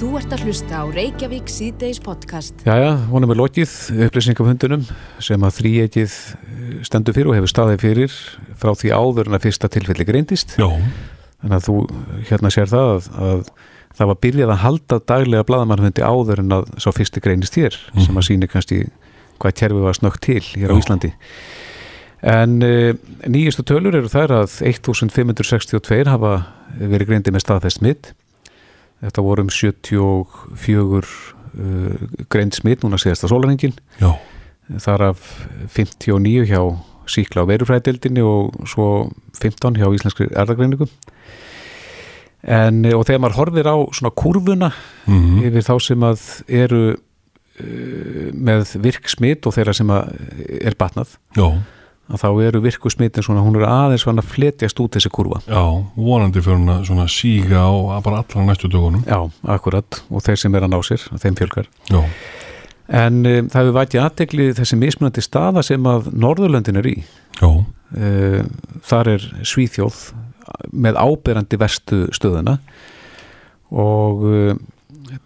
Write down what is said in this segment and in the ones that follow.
Þú ert að hlusta á Reykjavík síðdeis podcast. Jæja, honum er lokið upplýsingafundunum sem að þrýegið stendur fyrir og hefur staðið fyrir frá því áður en að fyrsta tilfelli greindist. Já, Þannig að þú hérna sér það að, að það var byrjað að halda daglega bladamannfundi áður en að sá fyrsti greinist hér sem að síni kannski hvað kerfið var snögt til hér á Já. Íslandi. En uh, nýjustu tölur eru þær að 1562 hafa verið greindi með staðfest smitt. Þetta voru um 74 uh, greind smitt núna síðasta sólarengin. já, Þar af 59 hjá síkla á veirufræðildinni og svo 15 hjá íslenskri erðagreiningu. En, eh, og þegar maður horfir á svona kurvuna mm yfir þá sem að eru uh, með virk smitt og þeirra sem að er batnað, já, að þá eru virku smittin svona, hún er aðeins svona að fletjast út þessi kurva. já, vonandi fyrir hún að svona síga á bara allra næstu dögunum. Já, akkurat, og þeir sem er að ná sér, þeim fjölgar. Já, En um, það hefur vætið aðtegli þessi mismunandi staða sem að Norðurlöndin er í. já, Uh, þar er Svíþjóð með áberandi verstu stöðuna og uh,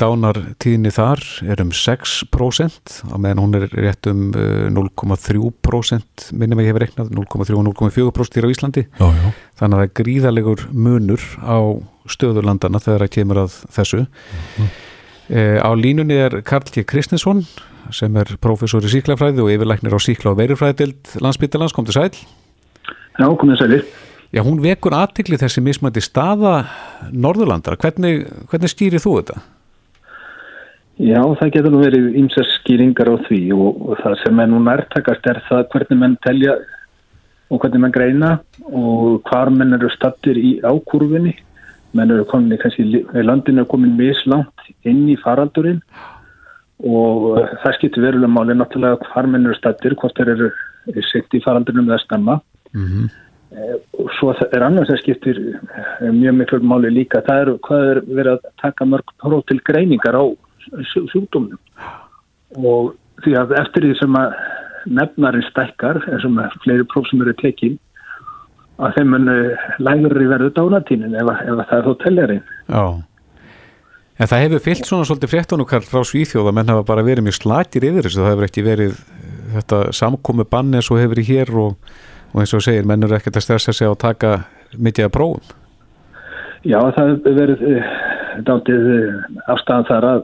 dánartíðinni þar er um 6% á meðan hún er rétt um uh, 0,3% minnum að ég hef reiknað 0,3 og 0,4% hér á Íslandi já, já, þannig að það er gríðalegur munur á stöðurlandana þegar það kemur að þessu Mhm. uh, á línunni er Karl G. Kristinsson sem er prófessor í síklafræði og yfirlæknir á síkla og veirufræðild landsbyttalans, kom til sæl Já, komið sælir. Já, hún vekur aðtikli þessi mismandi staða Norðurlandara. Hvernig, hvernig skýrir þú þetta? Já, það getur nú verið ýmsar skýringar á því og, það sem er nú nærtakast er það hvernig menn telja og hvernig menn greina og hvar menn eru stattir í ákurfinni. Menn eru komin í kannski, landinu er komin mislangt inn í faraldurinn og það skiptir verulega máli náttúrulega hvar menn eru stattir, hvort þeir eru sitt í faraldurinnum eða stemma. Mm -hmm. og svo það er annars sem skiptir eh, mjög miklu máli líka það er hvað er verið að taka mörg próf til greiningar á sjú- sjúkdómnum og því að eftir því sem að nefnarinn stækkar eins og með fleiri próf sem eru tekin að þeim mun lægri verður dánatínin ef, ef að það er þó teljarinn Já. En það hefur fyllt svona svolítið fréttunum Karl frá Svíþjóð að menn hafa bara verið mjög slakir yfir þessu. Það hefur ekki verið eh, þetta samkomi bann eins og hefur í hér og, og eins og segir, menn eru ekkert að stressa sig á að taka mikið að prófum. Já, það hefur verið dátið uh, afstæðan þar að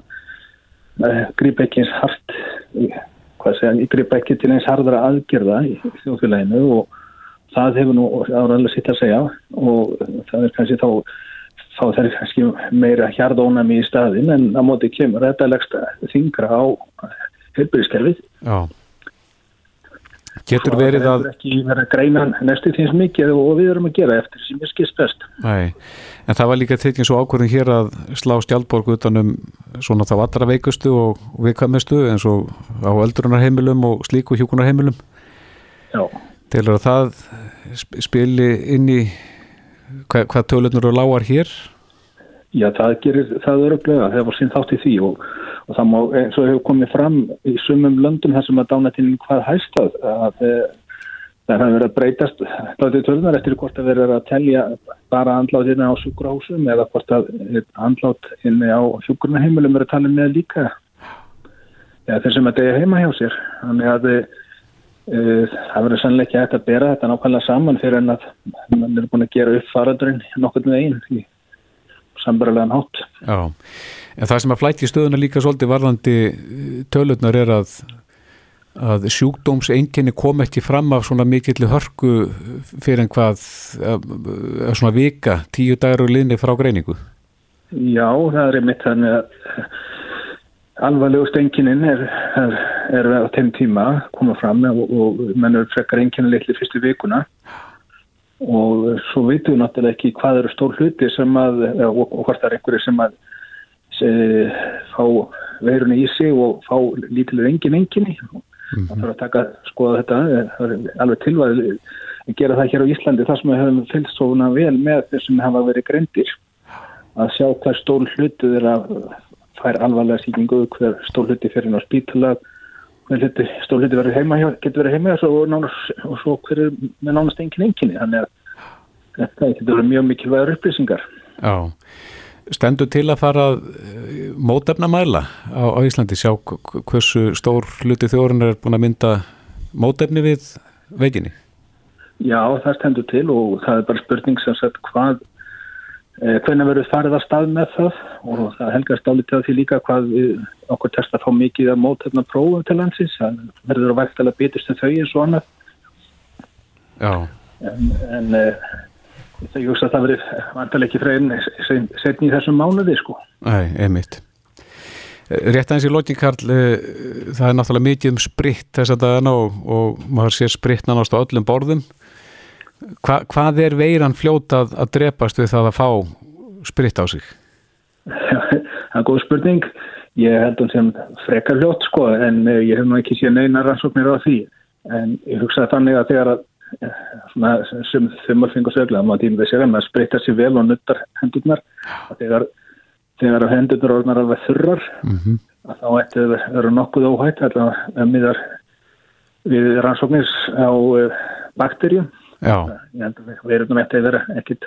grípa ekki eins hart hvað segja, grípa ekki til eins harðara aðgerða í þjóðfélaginu og það hefur nú áraðlega sitt að segja og það er kannski þá þá það er kannski meira hjarðónami í staðin en á móti kemur þetta leggst þingra á heilbyrðiskerfið Já. Getur verið að... Það er ekki verið að greina næstu því sem mikið og við erum að gera eftir sem er skist best. Nei, en það var líka tekinn svo ákvörðin hér að slá stjálfborg utanum svona þá allra veikustu og viðkvæmustu eins og á öldrunarheimilum og slíku hjúkunarheimilum Já. til að það sp- spili inn í hva, hvað tölunur og lágar hér Já, það gerir það öruglega, það var sín þátt í því og, og það má, eins og hefur komið fram í sumum löndum þar sem að dánatinn hvað hæst að, að eh, það hefur verið að breytast látið tölunar eftir hvort að verið að telja bara andlátina á sjúkurhásum eða hvort að andlát inni á sjúkurnaheimilum eru að tala með líka. Eða þeir sem að degja heima hjá sér. Þannig að það verður hægt að bera þetta nákvæmlega saman fyrir en að mann er búin að gera upp faraldurinn nokkur með einn í sambarlegan hátt. Já, en það sem að flætti stöðuna líka svolítið varðandi eh, tölurnar er að að sjúkdómseinkenni kom ekki fram af svona mikilli hörku fyrir en hvað að, að svona vika, tíu dagar og liðni frá greiningu. Já, það er einmitt þannig að alvarlegust einkinin er, er, er á þeim tíma koma fram og, og mennur frekar einkinin litli fyrstu vikuna. Og svo veitum við náttúrulega ekki hvað eru stór hluti sem að, og hvort það er einhverju sem að se, fá veirunni í sig og fá lítilega engin enginni og það þarf að taka, skoða þetta er alveg tilvæð að gera það hér á Íslandi þar sem við höfum fylgst svona vel með þessum hafa verið greindir. Að sjá hver stól hluti þeirra fær alvarlega sýkingu hver stól hluti fyrir ná spítala hver hluti, stól hluti verður heima getur verið heima og, nánast, og svo hver er með nánast engin enginni þannig að þetta getur verið mjög mikilvægur upplýsingar. Já, stendur til að fara að eh, mótefnamæla á, á Íslandi, sjá hversu stór hluti þjóðurinn er búin að mynda mótefni við veikinni? Já, það stendur til og það er bara spurning sem sagt hvað eh, hvernig verður farið að stað með það? Og það helgast álítið að því líka hvað við, okkur testa fá mikið að mótefna prófum til landsins, það verður að vægt að bitist um þau eins og annað. Já, en, en eh, það ég hugsa að það verður vantarlega ekki freyðin setni í þessum mánuði sko. nei, einmitt. Rétt aðeins í lokin, Karl, eh, það er náttúrulega mikið um spritt þess að dagana og, og maður sér spritt nánast á öllum borðum. Hva, hvað er veiran fljótað að drepast við það að fá spritt á sig? það er góð spurning ég held hún sem frekar hljótt sko en eh, ég hef nú ekki séð neina rannsóknir á því en ég hugsaði þannig að þegar að svona sem þumalfing og sögla maður tíma þess að maður spritta sér vel og nuttar hendurnar. Þegar, þegar hendurnar orðnar alveg þurrar Mm að þá ætti það að vera nokkuð óhætt allavega miðar við rannsóknir á uh, bakterjum við erum ætti að vera ekkit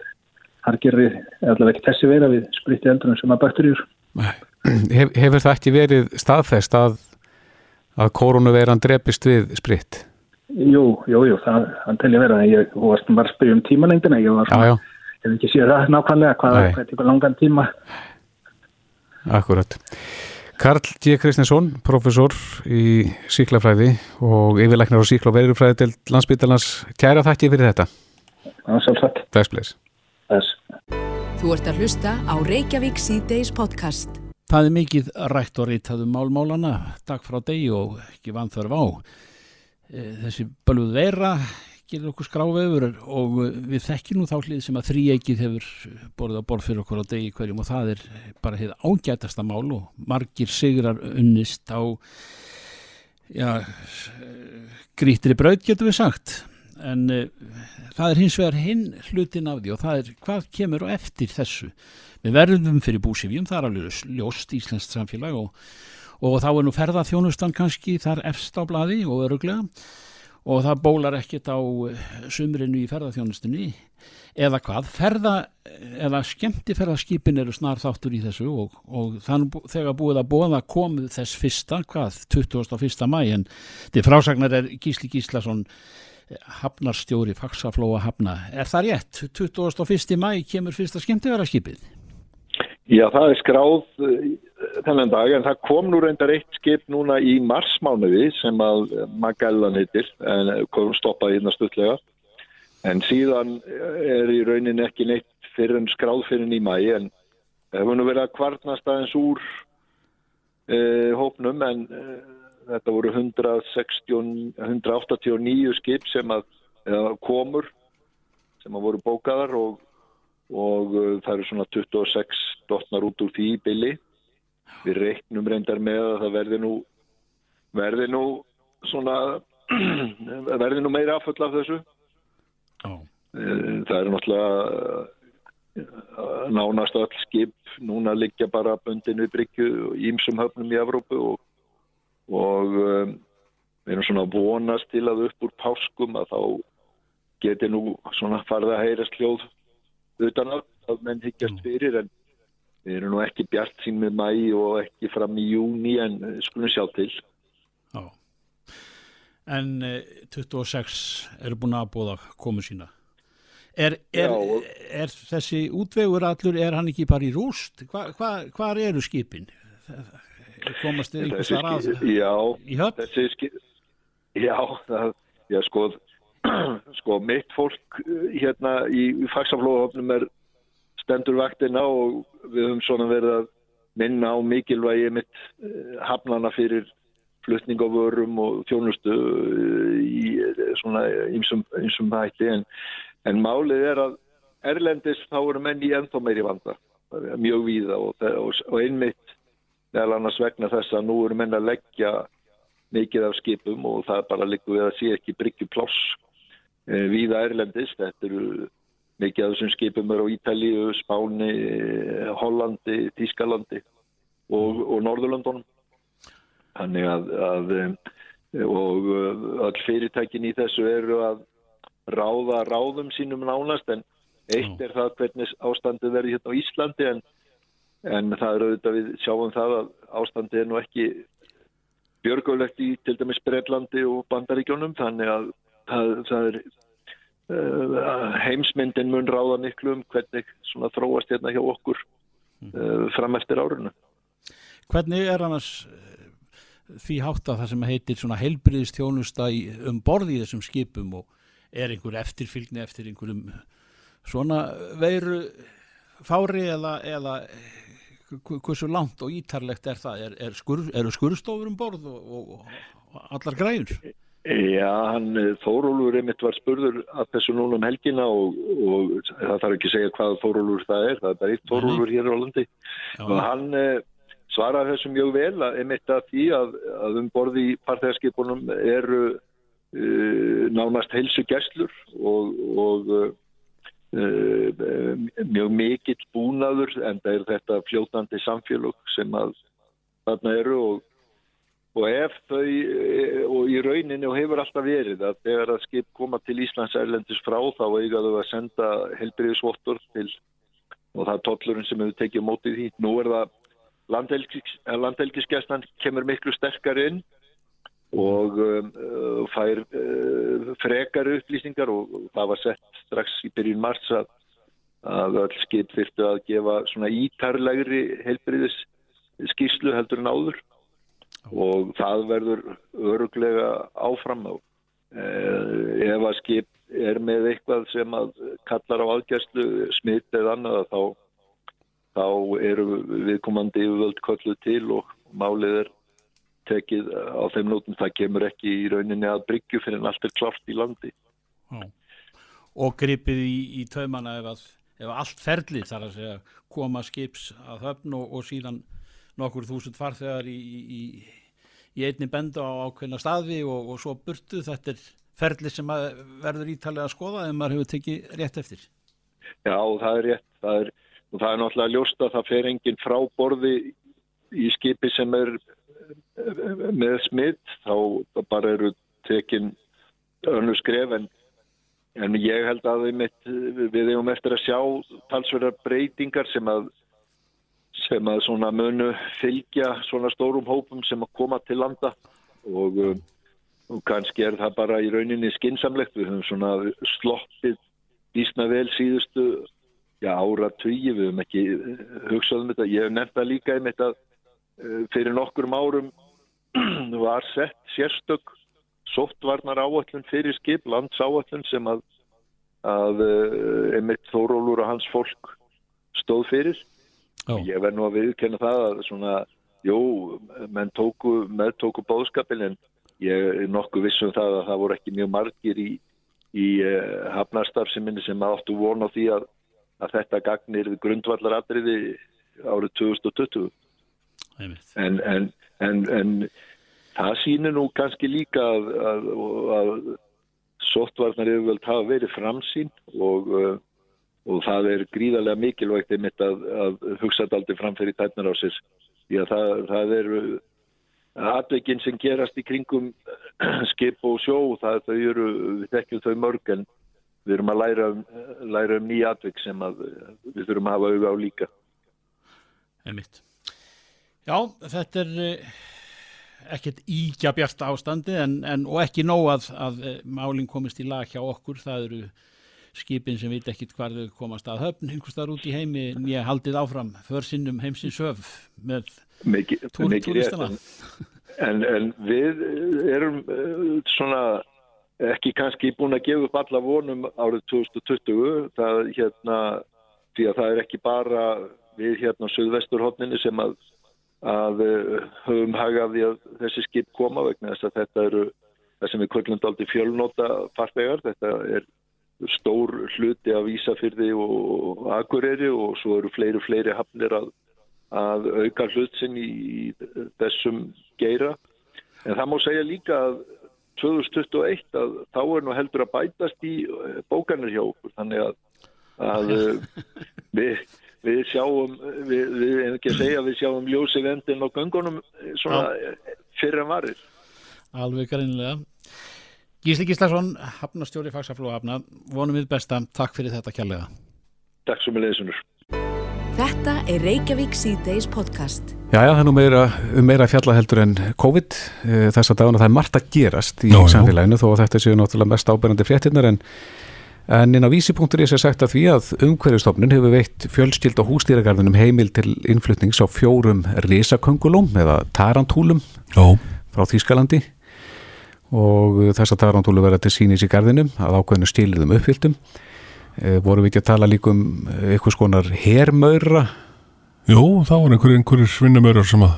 hargirri, allavega ekki þessi vera við spritti endurum sem að bakterjur Hef, hefur það ekki verið staðfest að, að koronaveiran drepist við spritt? Jú, jú, jú, það, það telja vera ég varst bara að spyrja um tímalengdina ég var Já, já, hef ekki séð það nákvæmlega hvað, er tíma langan tíma akkurat. Karl G. Kristinsson, professor í síklafræði og yfirleiknar á síkla og veirufræði til landsbytalans. Kæra þakki fyrir þetta. það var sjálfsagt Þess þess Þú ert að hlusta á Reykjavík síðdeis podcast. Það er mikið rætt og reytað um málmálana dag frá degi og ekki vanþörf á. Eh, Þessi bölvuð veira gerir okkur skráfefur og við þekkjum nú þá hlið sem að þríeikið hefur borðið á borð fyrir okkur á degi hverjum og það er bara hefði ágætasta mál og margir sigrar unnist á já, grítri braut getur við sagt. En uh, það er hins vegar hinn hlutin af því og það er hvað kemur á eftir þessu. Við verðum fyrir búsifjum, það er alveg ljóst íslenskt samfélag og, og þá er nú ferðaþjónustan kannski þar efst á blaði og öruglega og það bólar ekkert á eh, sumrinu í ferðaþjónustunni eða hvað, ferða eða skemmtiferðaskipin eru snar þáttur í þessu og, og þannig þegar búið að bóða komið þess fyrsta, hvað, 21. mæ en til frásagnar er Gísli Gíslason hafnarstjóri Faxaflóa hafna. Er það rétt? 21. mæ kemur fyrsta skemmtiferðaskipið? Já, það er skráð uh, þennan dag en það kom nú reyndar eitt skip núna í marsmánuði sem að Magellan hittir en kom stoppaði hérna stuttlega. En síðan er í raunin ekki neitt fyrir en skráð fyrir en í mæ en það hefur nú verið að kvarnast aðeins úr uh, hópnum en uh, þetta voru 160, 189 skip sem að komur sem að voru bókaðar og og uh, það eru svona 26 dotnar út úr því billi. Við reiknum reyndar með að það verði nú, verði nú svona, verði nú meira afföll af þessu. Uh, Það eru náttúrulega uh, nánast öll skip núna liggja bara bundin við bryggju og ímsum höfnum í Evrópu og, og um, við erum svona vonast til að upp úr páskum að þá geti nú svona farið að heyrast hljóð utan að, að menn hyggjast fyrir en við erum nú ekki bjart sín með mæ og ekki fram í júni en eh, skulum sjá til. Já. En eh, 26 eru búin að bóða komu sína. Er, er, Já, er þessi útvegur allur, er hann ekki bara í rúst? Hva, hva, hvar eru skipin? Komast þið einhvers Þessi þar að skip- Já, í höfn? þessi skip, já, það, já sko, sko mitt fólk eh, hérna í, í fagsaflóðhofnum er stendur vaktina og við höfum svona verið að minna á mikilvægi mitt eh, hafnana fyrir flutning á vörum og þjónustu eh, í svona ýmsum hætti. En, en málið er að Erlendis þá eru menn í ennþá meiri vanda mjög víða og, og, og einmitt meðal annars vegna þess að nú eru menn að leggja mikið af skipum og það bara liggur við að sé ekki bryggju pláss e, víða Erlendis, þetta eru mikið af þessum skipum eru á Ítalíu, Spáni, eh, Hollandi, Tískalandi og, og Norðurlöndunum. Þannig að, að eh, og eh, öll fyrirtækin í þessu eru að ráða ráðum sínum nánast en eitt er það hvernig ástandið verður hérna á Íslandi en en það er auðvitað við sjáum það að ástandi er nú ekki björgulegt í til dæmis Breitlandi og Bandaríkjónum þannig að það, það er uh, heimsmyndin mun ráða miklu um hvernig svona þróast hérna hjá okkur uh, fram eftir árunum. Hvernig er annars eh, því hátt að það sem heitir svona heilbriðistjónusta um borði í þessum skipum og er einhver eftirfylgni eftir einhverjum svona veiru fári eða, eða hversu langt og ítarlegt er það? Er, er skur, eru skurstofur um borð og, og, og allar græður? Já, hann Þórólur einmitt var spurður að þessu núna um helgina og, og það þarf ekki að segja hvað Þórólur það er, það er bara eitt Þórólur hér á landi Já. og hann eh, svaraði þessu mjög vel að einmitt að því að, að um borði í partæðarskipunum eru uh, nánast heilsu gestlur og, og uh, mjög mikill búnaður en það er þetta fljótandi samfélug sem að þarna eru og og ef þau, og í rauninu hefur alltaf verið að þegar að skip koma til Íslands erlendis frá þá eigaðu að senda helbriðisvottur til og það er tollurinn sem hefur tekið mótið því. Nú er það landelgiskestan kemur miklu sterkar inn og um, fær uh, frekar upplýsingar og það var sett strax í byrjun mars að, að öll skip þurftu að gefa svona ítarlegri helbriðis skýrslu heldur en áður og það verður öruglega áfram á. Eh, ef að skip er með eitthvað sem að kallar á aðgjærslu smitt eða annað þá, þá eru viðkomandi yfirvöld kollu til og málið er tekið á þeim nótum það kemur ekki í rauninni að bryggju fyrir en allt er klart í landi. Já. Og gripið í, í taumana ef, að, ef allt ferlið þar að segja koma skips að höfn og, og síðan nokkur þúsund farþegar í, í, í einni bendu á ákveðna staði og, og svo burtu. Þetta er ferli sem verður ítalega að skoða ef maður hefur tekið rétt eftir. Já, það er rétt. Það er, og það er náttúrulega ljóst að það fer enginn frá borði í skipi sem er með smitt þá bara eru tekin önnu skref en, en ég held að við, mitt, við hefum eftir að sjá talsverðar breytingar sem að sem að svona munu fylgja svona stórum hópum sem að koma til landa. Og, um, og kannski er það bara í rauninni skinsamlegt við höfum svona sloppið vísna vel síðustu já, ára tugi, við höfum ekki uh, hugsað um þetta, ég hef nefnt það líka um þetta fyrir nokkurum árum var sett sérstök sóttvarnar áallun fyrir skip, landsáallun sem að, að uh, Emmett Þórólur og hans fólk stóð fyrir Ó. Ég verð nú að viðkenna það að svona, jú, menn tóku, með tóku bóðskapin en ég er nokkuð vissum það að það voru ekki mjög margir í, í uh, hafnastarfseminni sem áttu vona á því að, að þetta gagnir grundvallar atriði árið 2020. En, en, en, en það sýnir nú kannski líka að, að, að softvarnar yfirvöld hafa verið framsýn og uh, og það er gríðarlega mikilvægt einmitt að, að hugsa þetta aldrei framfyrir tætnar á sér. Því að það, það eru aðveikin sem gerast í kringum skip og sjó það þau eru, við þekkjum þau mörg en við erum að læra um, læra um nýja aðveik sem að við þurfum að hafa auga á líka. Einmitt. Já, þetta er eh, ekkert íkja bjart ástandi en, en, og ekki nóg að, að eh, málinn komist í lag hjá okkur, það eru skipin sem veit ekkit hvað þau komast að höfn einhvers þar út í heimi ég haldið áfram försinnum heimsins höf með túristana en, en við erum eh, svona ekki kannski búin að gefa upp alla vonum árið 2020 það hérna því að það er ekki bara við hérna á Suðvesturhóttninni sem að, að eh, höfum hagaði að þessi skip koma vegna þess að þetta eru það sem við kvöldum aldrei fjölnóta farbegar, þetta er stór hluti af Ísafyrði og Akureyri og svo eru fleiri og fleiri hafnir að, að auka hlutsinn í þessum geira. En það má segja líka að 2021 að þá er nú heldur að bætast í eh, bókanir hjá okkur. Þannig að, að eh, við, við sjáum, við, við en ekki að segja, við sjáum ljósi vendin á göngunum eh, svona fyrir en varir. Alveg greinlega. Gísli Gíslason, hafnastjóri Faxaflóhafna, vonum við besta. Takk fyrir þetta kjærlega. Takk svo með leðisunur. Þetta er Reykjavík C-Days podcast. Já, já, það er nú meira, um meira fjallaheldur en COVID eh, þess að dagana það er margt að gerast í já. samfélaginu þó að þetta séu náttúrulega mest ábærandi fréttinnar en, en inn á vísi.is er sagt að því að umhverjastofnun hefur veitt fjölskyld á hústýragarðinum heimil til innflutnings á fjórum risaköngulum eða tarantúlum Já, frá Þýskalandi og þessar tarantúlu verða til sínis í garðinum að ákveðinu stíliðum uppfylltum. E, voru við ekki að tala líka um eitthvað skonar hermaura? Jú, þá var einhverjir einhverjir svinnumörar sem að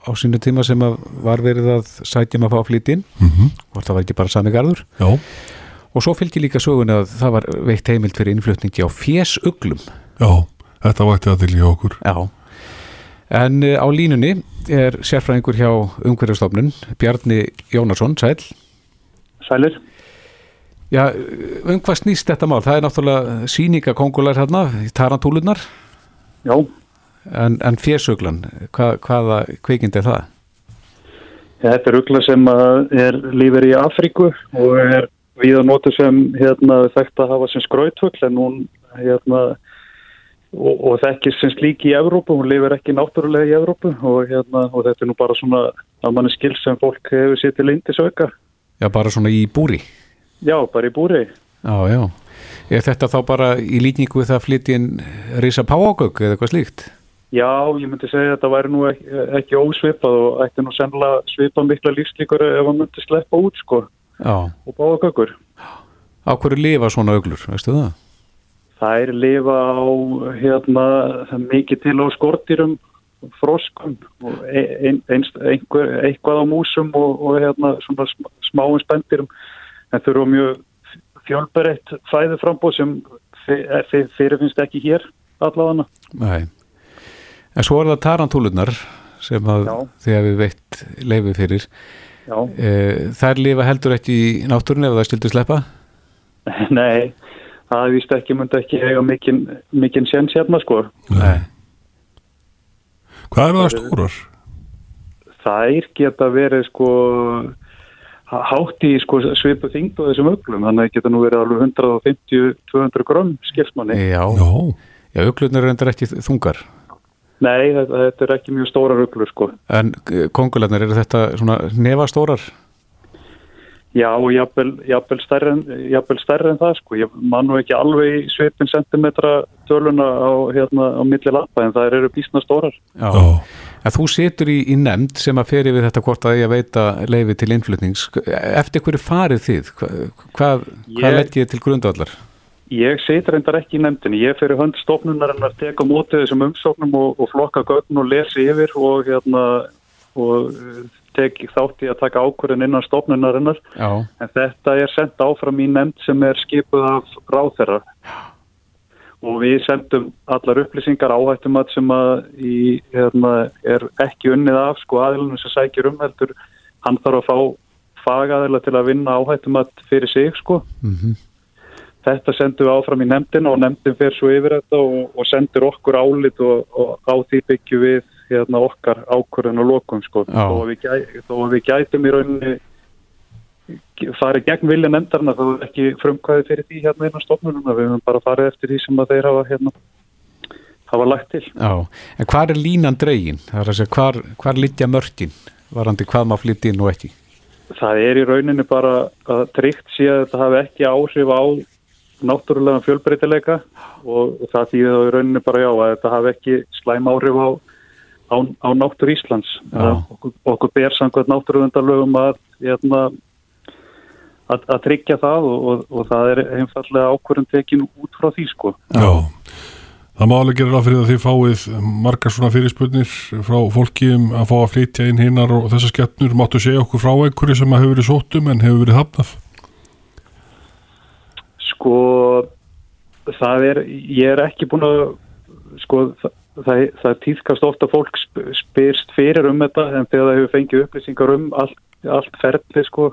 á sínu tíma sem að var verið að sætjum að fá flytinn. Mm og það var ekki bara sami garður. Já, og svo fylgir líka sögun að það var veitt heimild fyrir innflutningi á fjesuglum já, þetta vakti að til í okkur. Já En eh, á línunni er sérfræðingur hjá umhverjastofnun Bjarni Jónasson, sæl Sælir? Já, um hvað snýst þetta mál? Það er náttúrulega síningakongular hérna, tarantúlunar Já, en, en fjersuglan, hva, hvaða kvikind er það? þetta er ugla sem er lífur í Afríku og er við að nota sem hérna, þekkt að hafa sem skrautfugl en hún hérna, og, og þekkir sem slík í Evrópu, hún lifir ekki náttúrulega í Evrópu og, hérna, og þetta er nú bara svona að manni skil sem fólk hefur sér til indisauka. Já, bara svona í búri Já, bara í búri. Já, já Er þetta þá bara í lítningu við það að flytja inn risa páagögg eða eitthvað slíkt? Já, ég myndi segja að þetta væri nú ekki, ekki ósvipað og ætti nú sennilega svipað mikla lífslíkur ef hann myndi sleppa út sko Já, og báða kökur. á hverju lifa svona auglur, veistu það? Þær lifa á hérna, mikið til á skortýrum, froskum og ein, ein, einhver, eitthvað á músum og, og hérna, smáum spendýrum. En þau eru mjög fjölberett fæðu frambóð sem fyr- fyrirfinnst ekki hér allavega. Nei. En svo er það tarantúlunar sem að Já. þegar við veitt leifi fyrir. Já, E, þær lifa heldur ekki í náttúrunni ef það skildur sleppa? nei, það er víst ekki, myndi ekki eiga mikinn mikinn séns hérna sko. Nei. Hvað eru það stórar? þær geta verið sko hátt í sko svipu þingd og þessum öglum, þannig að það geta nú verið alveg 150-200 grömm skilsmanni. Já, Já, já auglurnar er endur ekki þungar. Nei, þetta, þetta er ekki mjög stórar öglur sko. En kongularnar, eru þetta svona nefastórar? Já, og jafnvel, jafnvel, stærri stærri en það sko. Ég man nú ekki alveg í svipin sentimetra töluna á, hérna, á milli lappa en það eru bísna stórar. Já. En þú situr í, í nefnd sem að feri við þetta hvort að ég veita leifi til innflutnings. Eftir hverju farið þið? Hva, hvað hvað legg ég til grundvallar? Ég situr reyndar ekki í nefndinni. Ég fyrir hönd stofnunar en að teka á móti þessum umsóknum og, og flokka gögn og lesi yfir og, hérna, og eh, tek þátt í að taka ákvörðin innan stofnunarinnar. Já. En þetta er sendt áfram í nefnd sem er skipuð af ráþerra. Og við sendum allar upplýsingar áhættumat sem að í, hérna, er ekki unnið af sko aðilunum sem sækir um heldur. Hann þarf að fá fagaðila til að vinna áhættumat fyrir sig sko. Mm Þetta sendum við áfram í nefndina og nefndin fer svo yfir þetta og, og sendur okkur álit og, og á því byggjum við hérna, okkar ákvörðin og lokum sko. Þó að, gæ, þó að við gætum í rauninni farið gegn vilja nefndarna þá er ekki frumkvæði fyrir því hérna innan stofnununa. Við höfum bara farið eftir því sem þeir hafa hérna hafa lagt til. Já. En hvar er línan dregin? Það er litja mörkin? Varandi hvað maður flytti inn og ekki? Það er í rauninni bara að tryggt sé að þetta hafi ekki áhrif á náttúrulega fjölbreytileika og það þýðir þá í rauninni bara já að þetta hafi ekki slæm áhrif á, á, á náttúr Íslands. Okkur, okkur ber samkvæmt náttúruvendalögum að, hérna, að, að tryggja það og, og, og það er einfallega ákvörðum tekin út frá því sko. já. Það má alveg gera ráð fyrir að þið fáið margar svona fyrirspurnir frá fólki um að fá að flytja inn hinnar og þessar skeppnur. Máttu segja okkur frá einhverju sem hefur verið sóttum en hefur verið hafnað? Sko, það er, ég er ekki búin að, sko, það, það, það týðkast ofta fólk sp- spyrst fyrir um þetta en þegar það hefur fengið upplýsingar um allt, allt ferli, sko,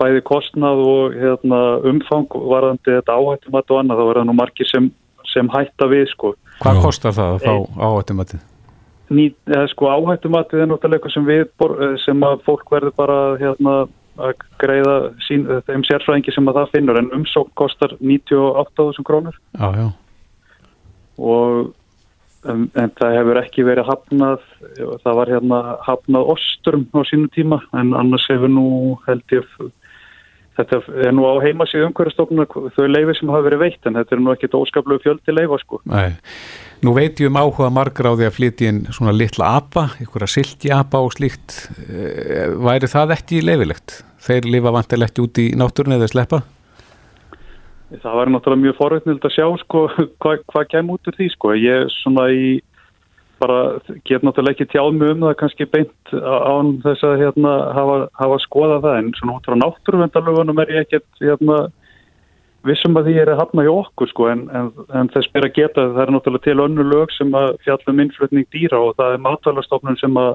bæði kostnað og hérna, umfang varðandi þetta áhættumat og annað, þá er það nú margir sem, sem hætta við, sko. Hvað kostar það að fá áhættumatið? Ný, eða, sko, áhættumatið er náttúrulega eitthvað sem við, bor- eh, sem að fólk verður bara, hérna, að greiða sín, þeim sérfræðingi sem að það finnur en umsókn kostar 98.000 krónur Já, já. og um, en það hefur ekki verið hafnað, það var hérna hafnað ostrum á sínu tíma en annars hefur nú held ég þetta er nú á heimasíðu umhverjastofnuna þau leifi sem hafa verið veitt en þetta er nú ekkit óskaplu fjöldi leifa sko. Nei, nú veit ég um áhuga margra á því að flytja inn svona litla apa, einhverja silti apa og slíkt, eh, væri það ekki leifilegt? Þeir lifa vantilegt út í náttúrun eða sleppa? Það var náttúrulega mjög forveitnild að sjá sko hvað hva kemur út úr því sko. Ég svona í, bara get náttúrulega ekki tjáð mjög um það kannski beint án þess að hérna hafa, hafa skoðað það en svona út frá náttúruvendalögunum er ég ekkert hérna vissum að því er að hafna hjá okkur sko en, en, en þess að geta það er náttúrulega til önnu lög sem að fjallum innflutning dýra og það er matvælarstofnun sem að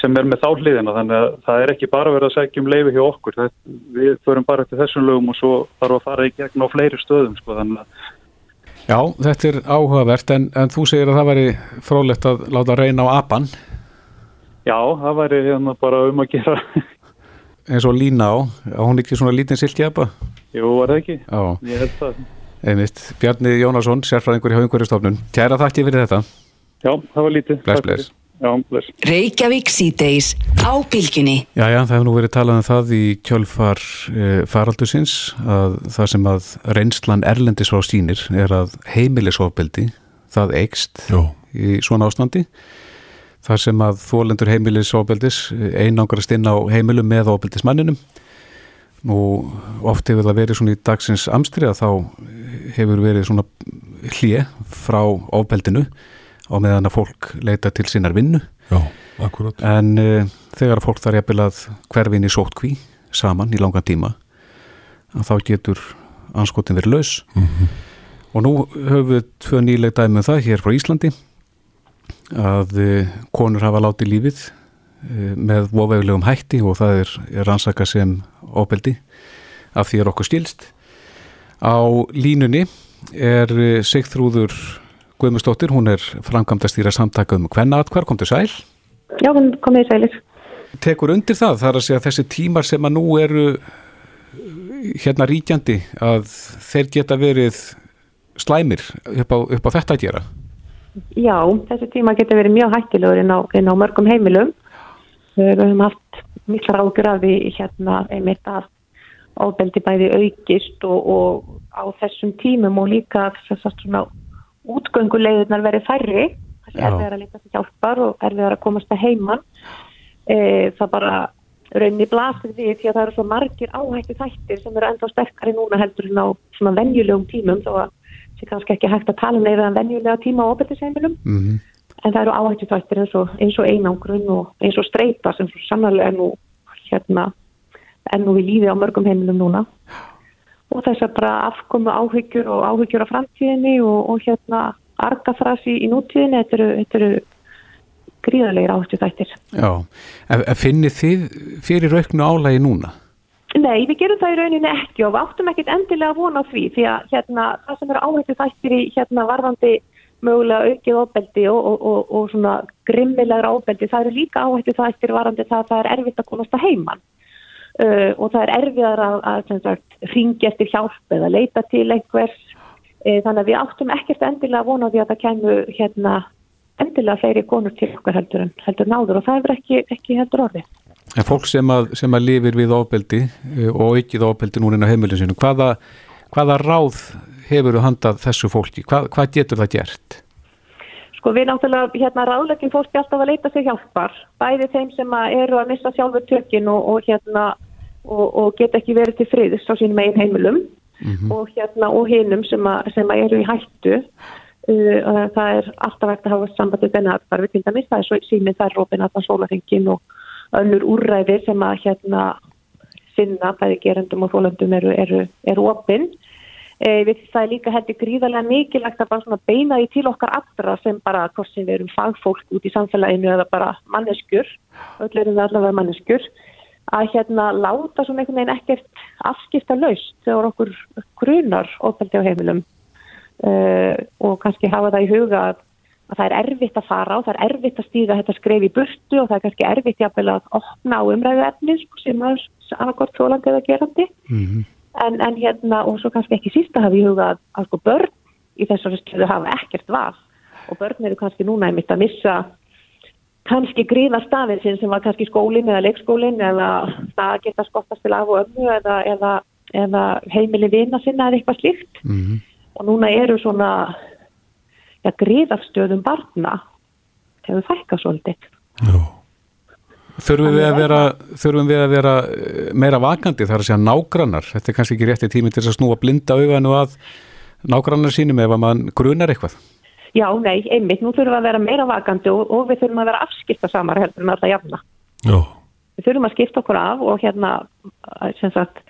sem er með þá hliðina. Þannig að það er ekki bara verið að segja um leifi hjá okkur. Það, við förum bara eftir þessum lögum og svo þarf að fara í gegn á fleiri stöðum sko, að Já, þetta er áhugavert en, en þú segir að það væri frólægt að láta reyna á apan Já, það væri hérna bara um að gera. Eins og lína á, á hún ekki svona lítinn silti apa? Jú, var það ekki? Já, ég held það. Einmitt, Bjarni Jónasson, sérfræðingur hjá umhverjastofnun Kæra þakki fyrir þetta. Já, það var lítið Reykjavík síðdeis á bylginni. Já, já, það hefur nú verið talað um það í kjölfar e, faraldusins að það sem að reynslan erlendis frá stínir er að heimilisofbeldi, það eikst í svona ástandi. Það sem að þólendur heimilisofbeldis einangrast inn á heimilum með ofbeldismanninum. Nú, oft hefur það verið svona í dagsins amstri að þá hefur verið svona hlið frá ofbeldinu á meðan að fólk leita til sínar vinnu. Já, akkurat. En uh, þegar fólk þarf jafnvel að hverfin í sótkví saman í langan tíma þá getur anskotin verið laus. Mm -hmm. og nú höfum við tvö nýleg dæmi um það hér frá Íslandi að uh, konur hafa látið lífið uh, með vofeglegum hætti og það er, er rannsaka sem óbeldi af því er okkur stilst á línunni er Sigþrúður Guðmustóttir, hún er framkvæmdastýra samtaka um hvenna atkvar, kom til sæl? Já, hún komið í sælir. Tekur undir það, þar að segja þessi tímar sem að nú eru hérna ríkjandi að þeir geta verið slæmir upp á, upp á þetta að gera? Já, þessi tíma geta verið mjög hættilegur inn á, inn á mörgum heimilum. Við höfum haft miklar ágjur af því hérna einmitt að ábeldi bæði aukist og, og á þessum tímum og líka þess að svona útgöngulegðunar verið færri það er verið að leita til hjálpar og er verið að komast að heiman. E, það bara raunni blasir við því að það eru svo margir áhættu þættir sem eru enda sterkari núna heldur en á svona venjulegum tímum þó að það er kannski ekki hægt að tala neyra um en venjulega tíma á ofbeldisheimilum mm -hmm. en það eru áhættu þættir eins og, eins og einangrun og eins og streyta sem svo sannarlega ennú hérna ennú við líði á mörgum heimilum núna og þess að bara afkomu áhyggjur og áhyggjur á framtíðinni og, og hérna argafrasi í nútíðinni, þetta eru, þetta eru gríðarlegar áhugju þættir. Já, finnir þið fyrir rauknu álægi núna? Nei, við gerum það í rauninni ekki og við áttum ekkit endilega að vona á því því að hérna, það sem eru áhugju þættir í hérna varðandi mögulega aukið óbeldi og, og, og, og svona grimmilegra óbeldi, það eru líka áhugju þættir varðandi það að það er erfitt að komast að heimann uh, og það er erfiðar að, að, ringja eftir hjálp eða leita til einhvers uh, þannig að við áttum ekkert endilega að vona því að það kemur hérna endilega fleiri konur til okkar heldur en heldur náður og það er ekki, ekki heldur orði. En fólk sem að, sem að lifir við ofbeldi uh, og ekkið ofbeldi núna inn á heimilinu sinu, hvaða, hvaða ráð hefur þú handað þessu fólki? Hvað, hvað getur það gert? Sko við náttúrulega hérna ráðleggjum fólki alltaf að leita sig hjálpar, bæði þeim sem að eru að missa sjálfur tökinn og, og hérna og, og geta ekki verið til friðis á sínum einn heimilum mm -hmm. og hérna og hinnum sem, sem að eru í hættu. Uh, það er alltaf hægt að hafa sambandið þennan aðfarfi til dæmis, það er svo símið þær rópin að það sólarhengin og önnur úrræði sem að hérna sinna bæði gerendum og þólendum eru, eru, eru opinn Eh, við það er líka heldur gríðarlega mikilvægt að bara svona beina því til okkar allra sem bara hvort sem við erum fagfólk út í samfélaginu eða bara manneskjur, öll erum við allavega manneskjur, að hérna láta svona einhvern veginn ekkert afskipta laust þegar okkur grunar ofbeldi á heimilum. Uh, og kannski hafa það í huga að, að það er erfitt að fara og það er erfitt að stíða þetta skref í burtu og það er kannski erfitt jafnvel að opna á umræðu efnis sem er annarkort þólandi eða gerandi. Mm -hmm en, en hérna og svo kannski ekki sísta hafi í huga að, að sko börn í þessari stöðu hafa ekkert val. Og börn eru kannski núna einmitt að missa kannski gríða stafið sinn sem var kannski skólinn eða leikskólinn eða að geta skottast til af og ömmu eða, eða, eða heimili vina sinna eða eitthvað slíkt mm -hmm. og núna eru svona ja, gríðarstöðum barna hefur fækkað svolítið. Þurfum við, að vera, þurfum við að vera eh, meira vakandi þar að segja nágrannar þetta er kannski ekki rétti tími til að snúa blinda auganu að nágrannar sínum ef að mann grunar eitthvað Já, nei, einmitt, nú þurfum við að vera meira vakandi og, og við þurfum að vera afskipta samar heldur en alltaf jafna. Já. Við þurfum að skipta okkur af og hérna, sem sagt,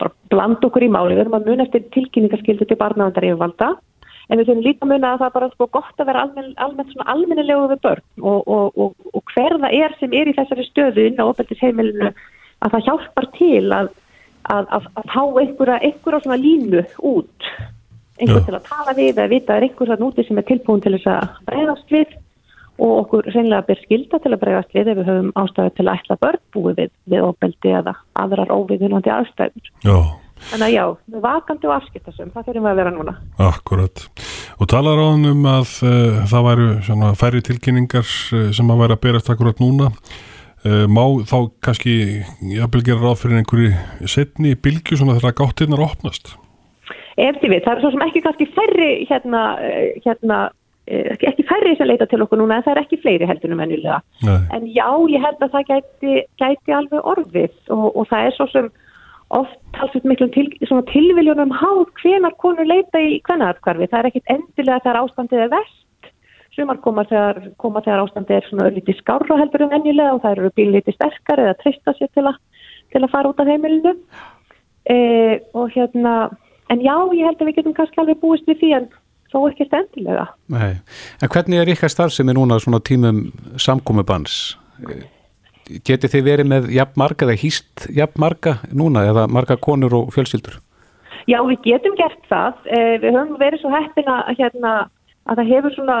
bara blanda okkur í máli. Við þurfum að muna eftir tilkynningarskildu til barnavandar yfirvalda, en við þurfum líka að muna að það er bara sko gott að vera almenn, almennt svona almennilegu við börn og, og, og hver það er sem er í þessari stöðu inn á opeldisheimilinu að það hjálpar til að, að, að, að fá einhverja, einhverja svona línu út einhvern til að tala við eða vita að er einhvers að núti sem er tilbúin til þess að bregðast við og okkur reynilega ber skilda til að bregðast við ef við höfum ástæðu til að ætla börn búið við, við ofbeldi eða aðrar óviðunandi aðstæður. Já. Þannig að já, við vakandi og afskiptasum, það þurfum við að vera núna. Akkurat. Og talar á hann um að uh, það væru svona færri tilkynningar uh, sem að væri að berast akkurat núna. Uh, má þá kannski jafnvel gera ráð fyrir einhverju setni bilgu svona þegar gáttirnar opnast? Ef þið við, það er svo sem ekki kannski færri hérna, hérna ekki færri sem leita til okkur núna en það er ekki fleiri heldur um ennilega en já, ég held að það gæti, gæti alveg orðið og, og það er svo sem oft talsveit miklu til, tilviljónum háð hvenar konur leita í hvernarkvarfi, það er ekkit endilega þegar ástandið er vest sumar koma þegar, koma þegar ástandið er svona örlítið skárra heldur um ennilega og það eru bílítið sterkar eða trista sér til, a, til að fara út af heimilinu. E, og hérna en já, ég held að við getum kannski alveg búist við því en þó ekki stendilega. Nei, en hvernig er ykkar starf sem er núna svona tímum samkómubans? Geti þið verið með jafn marga eða hýst jafn marga núna eða marga konur og fjölsildur? Já, við getum gert það. Eh, við höfum verið svo heppina hérna, að það hefur svona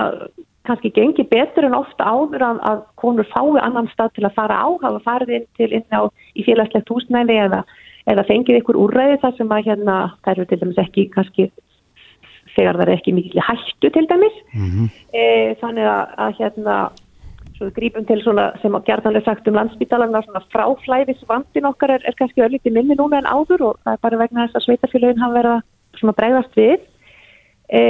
kannski gengið betur en ofta áður að, að konur fái annan stað til að fara á, hafa farið inn til inn á í félagslegt húsnæði eða eða fengið ykkur úrræði þar sem að hérna, það eru til dæmis ekki kannski þegar það er ekki mikil hættu til dæmis. Mm -hmm. e, þannig að, að hérna grípum til svona sem að gerðanlega sagt um landsbytalarna svona fráflæðis vandin okkar er, er kannski ölliti minni núna en áður og það er bara vegna þess að sveitafélagin hafa verið svona bregðast við. E,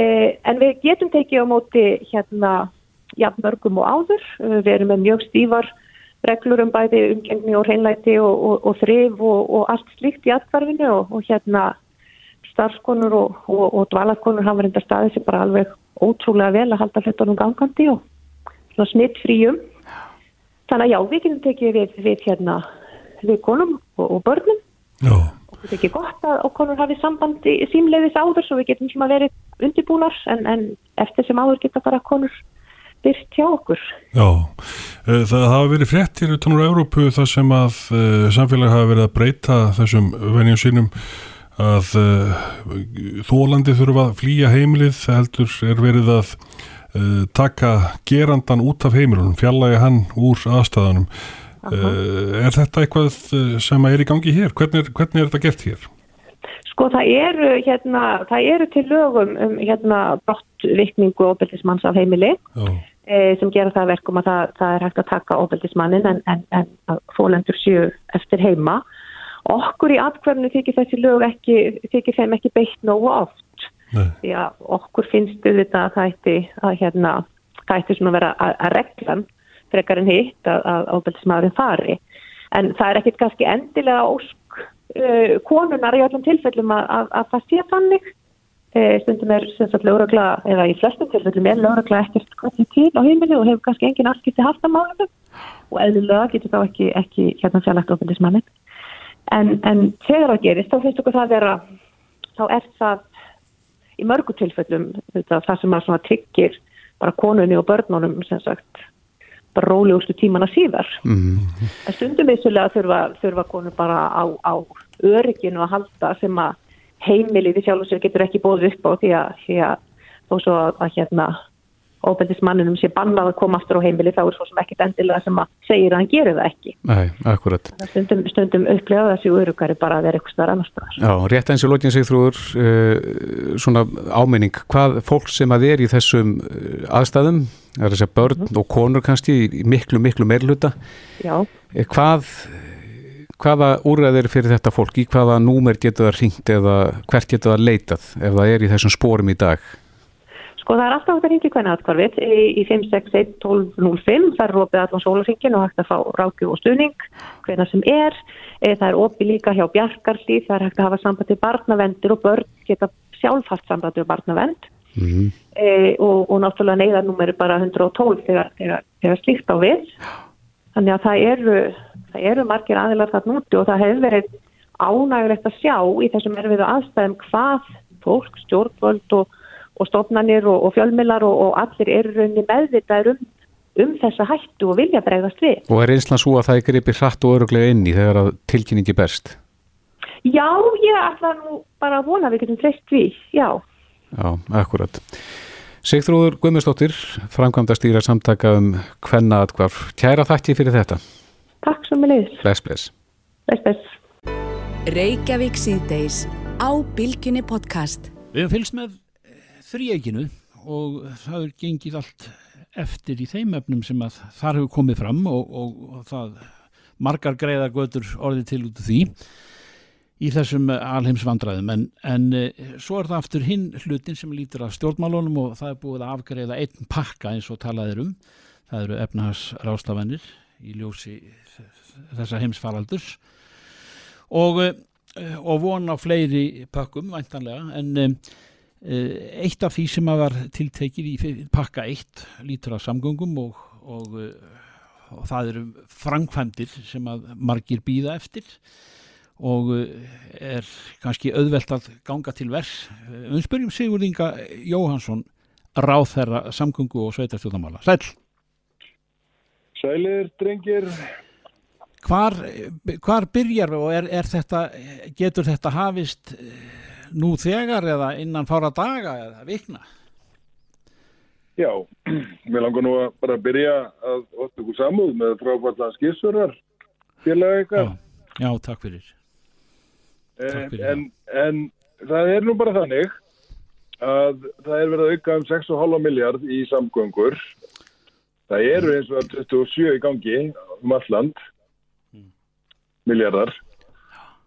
en við getum tekið á móti hérna jafn mörgum og áður. Við erum með mjög stífar reglur um bæði umgengni og hreinlæti og, og, og þrif og, og allt slíkt í aðvarfinu og hérna starfskonur og dvalarkonur hafa reynda staðið sem bara alveg ótrúlega vel að halda hlutunum gangandi og svona smitt fríum. Þannig að já, við getum tekið við, við hérna við konum og börnum já. og þetta er ekki gott að konur hafi sambandi símleiðis áður svo við getum svona verið undirbúnar en, en eftir sem áður geta bara konur byrt hjá okkur. Já, eh, það hafa verið fréttir utan úr Európu þar sem að uh, samfélag hafa verið að breyta þessum venjum sínum að uh, þólandi þurfa að flýja heimilið heldur er verið að taka gerandan út af heimilunum, fjallægi hann úr aðstæðanum. Er þetta eitthvað sem er í gangi hér? Hvernig, hvernig er þetta gert hér? Sko það eru, hérna, það eru til lögum um hérna, brottvikningu og obeldismanns af heimili. Já sem gera það verkum að það, það er hægt að taka ofbeldismannin en, en, en fólendur séu eftir heima. Okkur í atkvæmnu þykir þessi lög ekki, þykir þeim ekki beitt nógu oft. Nei. Því að okkur finnst þetta að það ætti að hérna, það ætti svona að vera að, að reglan frekar en hitt að, að ofbeldismadurinn fari. En það er ekkit kannski endilega ósk uh, konunar í öllum tilfellum að, að það sé fannig Eh, stundum er lögregla, eða í flestum tilfellum er lögregla ekkert hvernig til á heimili og hefur kannski engin afskipti haft að málum og eðlulega getur þá ekki, ekki hérna fjarlægt ofendismannin en, en þegar það gerist þá finnst okkur það að vera þá er það í mörgu tilfellum þetta, það sem að tryggir bara konunni og börnunum sem sagt bara rólegustu tímana síðar. Mm -hmm. en stundum vissulega þurfa, þurfa konur bara á, á örygginu að halda sem að heimilið í sjálf og sér getur ekki bóðið upp á því að, því að þó svo að, að hérna ofbeldismanninum sé bannað að koma aftur á heimili þá er svo sem ekkit endilega sem að segir að hann gerir það ekki. Nei, akkurat. Stundum, stundum upplega þessi örugari bara að vera eitthvað starf annars staðar. Já, rétt eins og lókin sig þrúur uh, svona áminning, hvað fólk sem að er í þessum uh, aðstæðum, það er þess að börn mm. og konur kannski í miklu, miklu meirluta, eh, hvað hvaða úrræðir fyrir þetta fólk, í hvaða númer getur það ringt eða hvert getur það leitað ef það er í þessum spórum í dag? Sko það er alltaf hægt að ringi hvernig aðkvarfið í, í 561-1205, það er opið allan sólarsingin og hægt að fá rákju og stuðning hvernig sem er, e, það er opið líka hjá bjarkarlí, það er hægt að hafa samband til barnavendur og börn geta sjálfhaft samband til barnavend mm -hmm. e, og, og náttúrulega neyðarnúmer er bara 112 þegar, þegar, þegar slíkt á við, þannig að það eru, það eru margir aðilar þarna úti og það hefur verið ánægulegt að sjá í þessum erfiðu aðstæðum hvað fólk, stjórnvöld og og stofnanir og, og fjölmilar og, og allir eru rauninni meðvitaður um, um þessa hættu og vilja bregðast við. Og er einslan svo að það er gripið hratt og öruglega inn í þegar að tilkynningi berst? Já, ég ætla nú bara að vona við getum treyst við, já. Já, akkurat. Sigþrúður Guðmustóttir, framkvæmda stýra samtaka um hvenna aðkvarf. Kæra þakki fyrir þetta. Takk svo með leiðis. Bless, bless. Bless, bless. Reykjavík síðdeis á Bilginni podcast. Við hefum fylgst með þrýeginu og það er gengið allt eftir í þeim efnum sem að þar hefur komið fram og, og, og það margar greiðar götur orðið til út af því í þessum alheimsvandræðum en, en e, svo er það aftur hinn hlutin sem lítur að stjórnmálunum og það er búið að afgreiða einn pakka eins og talaðir um það eru efnahas rástafennir í ljósi þessa heimsfaraldurs og, e, og vona á fleiri pakkum væntanlega en e, Eh, eitt af því sem að var tiltekið í pakka 1 lítur af samgöngum og, og, eh, og það eru frangfændir sem að margir býða eftir og eh, er kannski auðvelt að ganga til vers. Við spyrjum Sigur Inga Jóhansson ráð þeirra samgöngu og sveitarstjóðamála. Sæl! Sælir, drengir! Hvar, hvar byrjar við og er, er þetta, getur þetta hafist nú þegar eða innan fára daga eða vikna? Já, mér langar nú að bara byrja að ótt ykkur samúð með fráfallan skissverðar félag eitthvað. Já, já, takk fyrir. Takk fyrir en, en það er nú bara þannig að það er verið að auka um 6,5 miljard í samgöngur. Það eru eins og 27 í gangi um alland mm. miljardar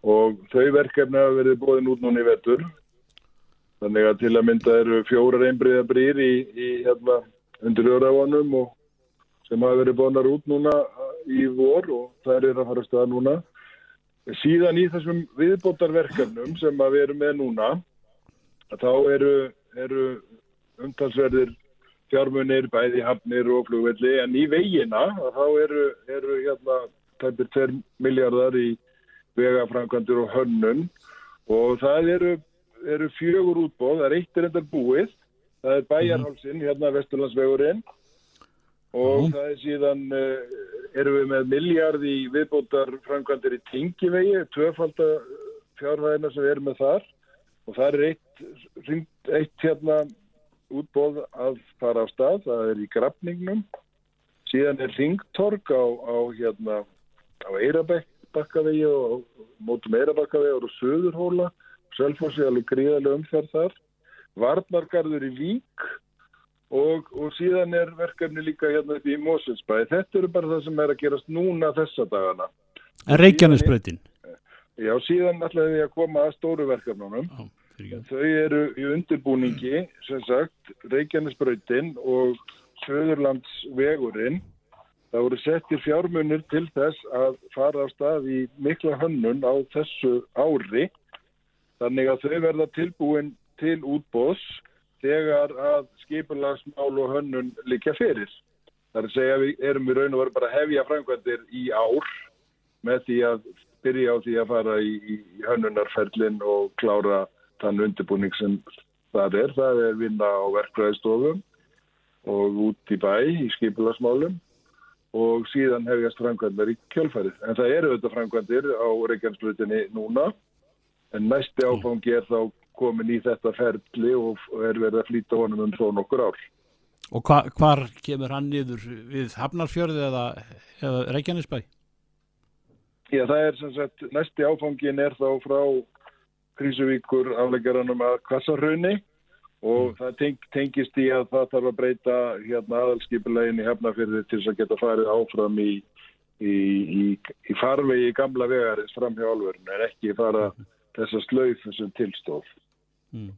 og þau verkefni hafa verið bóðin út núna í vetur. Þannig að til að mynda eru fjórar einbriða brýr í, í hérna, og sem hafa verið bóðnar út núna í vor og það er að fara að staða núna. Síðan í þessum viðbótarverkefnum sem við erum með núna þá eru, eru umtalsverðir fjármunir, bæði hafnir og flugvelli en í veginna þá eru, eru hérna tæpir 2 miljardar í vegafrankandur og hönnun. Og það eru, eru fjögur útbóð, það er eitt er endar búið, það er bæjarhálsin, hérna Vesturlandsvegurinn. Og mm. það er síðan, uh, erum við með miljard í viðbótar frankandur í Tingivegi, tvöfaldar fjárhæðina sem við erum með þar. Og það er eitt, eitt hérna útbóð að fara á stað, það er í grafningnum, síðan er ringtorg á, á hérna á Eirabekk bakkavegi og mótum eira bakkavegi og söðurhóla Sölfossi alveg gríðarlega umferð þar. Varnargarður í Vík og, og síðan er verkefni líka hérna upp í Moselsbæði þetta eru bara það sem er að gerast núna þessa dagana. En Reykjanesbröðin? Já, síðan ætlaði við að koma að stóru verkefnunum. Oh, þau eru í undirbúningi sem sagt Reykjanesbröðin og Söðurlandsvegurinn Það voru settir fjármunir til þess að fara á stað í mikla hönnun á þessu ári. Þannig að þau verða tilbúin til útbós þegar að skipulagsmál og hönnun líka fyrir. Það er að segja að við erum í raun og veru bara hefja framkvæmdir í ár með því að byrja á því að fara í, í hönnunarferlin og klára þann undirbúning sem það er. Það er vinna á verkvæðistofum og út í bæ í skipulagsmálum og síðan hefjast framkvæmdar í kjölfærið. En það eru auðvitað framkvæmdir á Reykjanesbrutinni núna en næsti mm. áfangi er þá komin í þetta ferli og er verið að flýta honum um þó nokkur ár. Og hva, hvar kemur hann niður við Hafnarfjörði eða, eða Reykjanesbæ? Já, það er sem sagt, næsti áfangin er þá frá Krísuvíkur afleggjaranum að Kvassarhraunni og mm. það teng, tengist í að það þarf að breyta hérna aðalskipulegin í Hafnarfjörði til þess að geta farið áfram í, í, í, í farvegi gamla vegarins fram hjá alverðinu en ekki fara mm. þessa slauð þessum tilstof. Mm.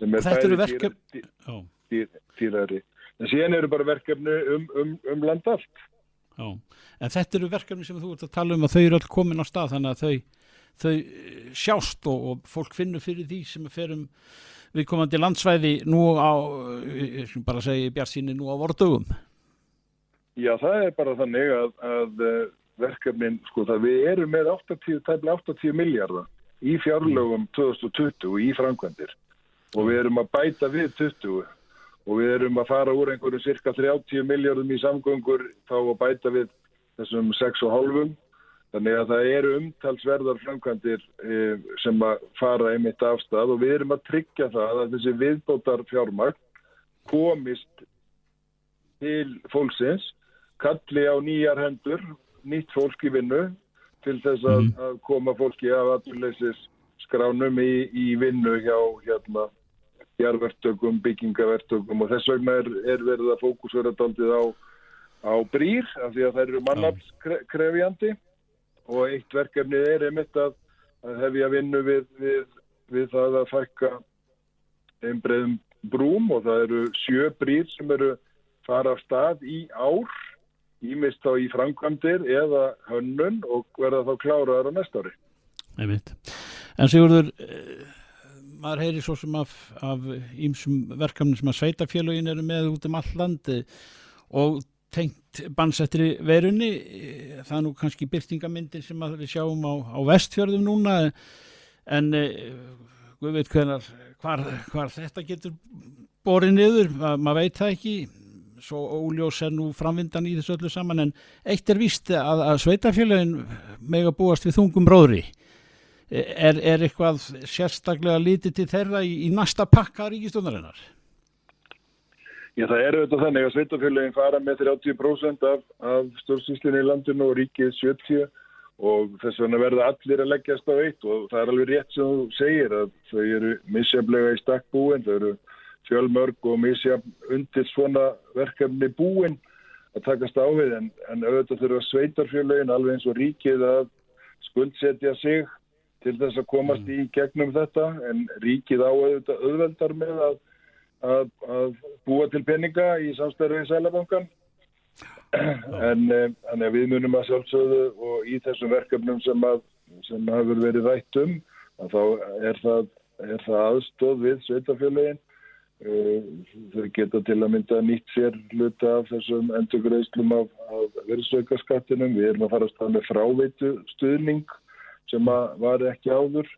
Sem er bæri dýrari. Dýr, en síðan eru bara verkefni um, um, um land allt Já. en þetta eru verkefni sem þú ert að tala um að þau eru all komin á stað þannig að þau, þau eh, sjást og, og fólk finnur fyrir því sem fer um viðkomandi landsvæði nú á eh, bara segi Bjartsíni nú á vordögum. Já það er bara þannig að, að eh, verkefnin sko það við erum með 80, 80 miljardar í fjárlögum 2020 í framkvæmdir. Og við erum að bæta við 20 og við erum að fara úr einhverju cirka 30 miljardum í samgöngur þá að bæta við þessum 6,5 þannig að það eru umtalsverðar framkvæmdir e, sem að fara einmitt afstað og við erum að tryggja það að þessi viðbótar fjármagn komist til fólksins kalli á nýjar hendur nýtt fólk í vinnu til þess að, mm. að koma fólki af aðleysis skránum í, í vinnu hjá hérna jarðvertökum, byggingavertökum og þess vegna er, er verið að fókusverða daldið á, á brýr af því að það eru mannafskrefjandi og eitt verkefni er einmitt að, að hefja vinnu við, við, við það að fækka einbreiðum brúm og það eru sjö brýr sem eru fara af stað í ár ímist þá í framkvæmdir eða hönnun og verða þá kláraðar á næsta ári. Einmitt. En Sigurður, maður heyri svo sem af, af ímsum verkefni sem að sveitafélagin eru með út um all landi og tengt bansettri verunni. Það er nú kannski byrtingamyndir sem við sjáum á, á vestfjörðum núna en við veit hvernar hvar, hvar þetta getur borið niður, Ma, maður veit það ekki. Svo óljós er nú framvindan í þessu öllu saman en eitt er víst að, að sveitafélagin mega búast við þungum bróðri. Er, er eitthvað sérstaklega lítið til þeirra í, í næsta pakka ríkistundarinnar? Já, það eru þetta þannig að sveitafjöluðin fara með 30% af, af stjórnsýslinni í landinu og ríkið 70 og þess vegna verða allir að leggjast á eitt og það er alveg rétt sem þú segir að þau eru misjaflega í stakk búin, þau eru fjölmörg og misjaf undir svona verkefni búin að takast á við en, en auðvitað þurfa sveitarfjöluðin alveg eins og ríkið að skuldsetja sig til þess að komast mm. í gegnum þetta en ríkið á auðvitað auðveldar með að, að, að búa til peninga í samstæðu í Sælabankan en, eh, en við munum að sjálfsögðu og í þessum verkefnum sem, að, sem hafur verið rætt um þá er það, er það aðstóð við sveitafjöluðin eh, þau geta til að mynda nýtt sér hluta af þessum endurgreðslum af, af verðsaukaskattinum við erum að fara að staða með fráveitu stuðning sem var ekki áður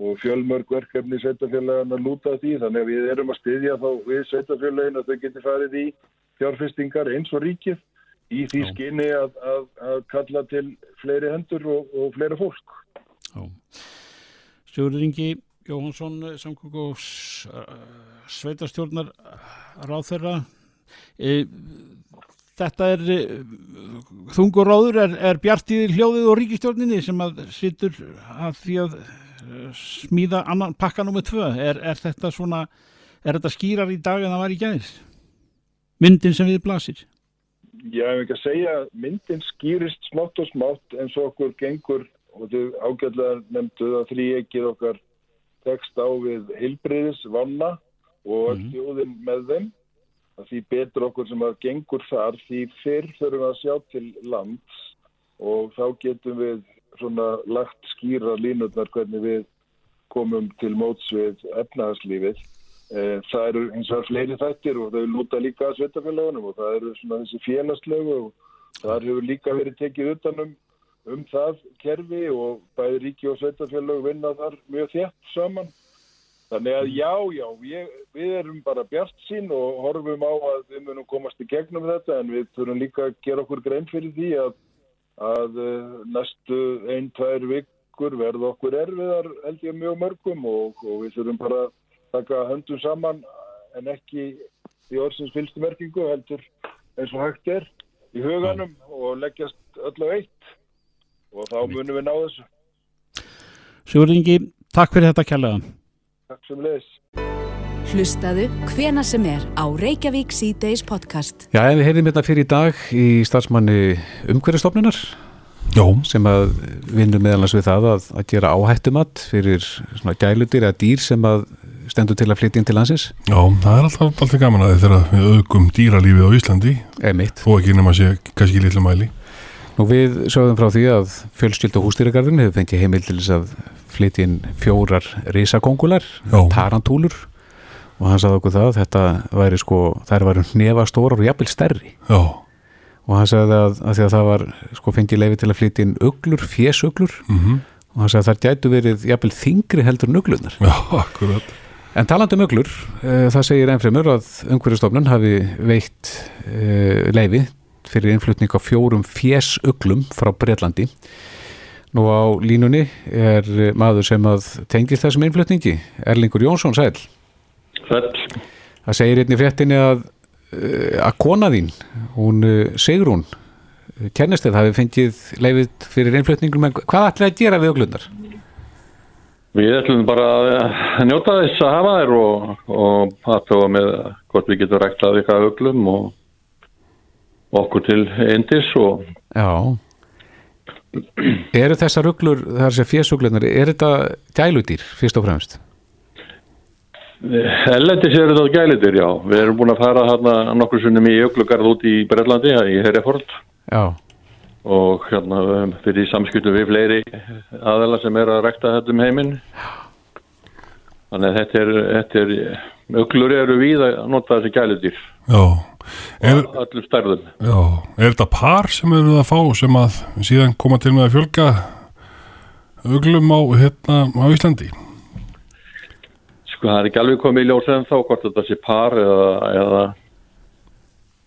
og fjölmörg verkefni sveitafélagana lúta því þannig að við erum að styðja þá við sveitafélagin að þau geti farið í fjárfestingar eins og ríkið í því skinni að, að, að kalla til fleiri hendur og, og fleira fólk. Sigurður Ingi Jóhansson, samkvöng og sveitarstjórnar ráð þeirra. E, þetta er eh, þungur ráður er, er bjartið hljóðið og ríkistjórninni sem að sittur að því að eh, smíða annan pakka nummið tvö. Er, er þetta svona er þetta skýrar í dag en það var í gæðis myndin sem við blasir. Já, ég hef ekki að segja myndin skýrist smátt og smátt eins og okkur gengur og þau ágæðlega nefnduð að þrý ekkið okkar tekst á við hilbriðis vanna og mm -hmm. þjóðin með þeim. Því betur okkur sem að gengur þar því fyrr þurfum að sjá til lands og þá getum við svona lagt skýra línutnar hvernig við komum til móts við efnaðarslífið. Eh, það eru eins og fleiri þættir og þau lúta líka að sveitafélagunum og það eru svona þessi félagslegu og það hefur líka verið tekið utanum um það kerfi og bæði ríki og sveitafélag vinna þar mjög þétt saman Þannig að já, já, ég, við erum bara bjart sín og horfum á að við munum komast í gegnum þetta en við þurfum líka að gera okkur grein fyrir því að, að eh, næstu einn, tvær vikur verða okkur erfiðar held ég mjög mörgum og, og við þurfum bara að taka höndum saman en ekki í orðsins fylgstu merkingu heldur eins og hægt er í huganum og leggjast öll á eitt og þá munum við ná þessu. Sigur Ingi, takk fyrir þetta kærlega. Takk sem leis. Hlustaðu hvena sem er á Reykjavík C-Days podcast. Já, en við heyrðum þetta fyrir í dag í starfsmanni umhverjastofnunar Já, sem að vinnur meðalans við það að, að gera áhættumat fyrir svona gælutir eða dýr sem að stendur til að flytja inn til landsins. já, það er alltaf, alltaf gaman að þið þegar við aukum dýralífið á Íslandi Eða mitt. og ekki nema sé kannski í litlu mæli. Nú við sögðum frá því að fjölskyld og hústýragarðin hefur fengið heimil til þess að flytja inn fjórar risakongular, Já. tarantúlur og hann sagði okkur það að þetta væri sko, þær væri hnefa stórar og jafnvel stærri Já, og hann sagði að, að því að það var sko fengið leifi til að flytja inn uglur, fjesuglur mhm, og hann sagði að þær gætu verið jafnvel þingri heldur en uglunar. já, akkurat. En talandi um uglur, uh, það segir ennfremur að umhverjastofnun hafi veitt uh, leifi fyrir innflutning á fjórum fjesuglum frá Breitlandi. Nú á línunni er eh, maður sem að tengist þessum innflutningi, Erlingur Jónsson Sæl. Sæl. Það segir einnig fréttinni að, uh, að kona þín, hún uh, Sigrún, kennistið hafi fengið leifið fyrir innflutningum, en hvað ætlaði að gera við uglunar? Við ætlum bara að njóta þess að hafa þær og, og aðtöfa með hvort við getum ræktað eitthvað öglum og okkur til endis og Já Eru þessar uglur, þar sem fésuglunar er þetta gæludýr fyrst og fremst? Ellendis eru þetta gælitir, já. Við erum búin að fara hérna nokkur sunnum í öglugarð út í Brellandi, í Herjaford Já, og hérna höfum fyrir samskiptum við fleiri aðela sem er að rækta þetta um heiminn. Þannig að þetta er, þetta er, öglur eru við að nota þessi gælitir Já, er, á öllum stærðum. já, er þetta par sem eru að fá sem að síðan koma til með að fjölga uglum á, hérna, á Íslandi? Sko það er ekki alveg komið í ljós en þá hvort þetta sé par eða, eða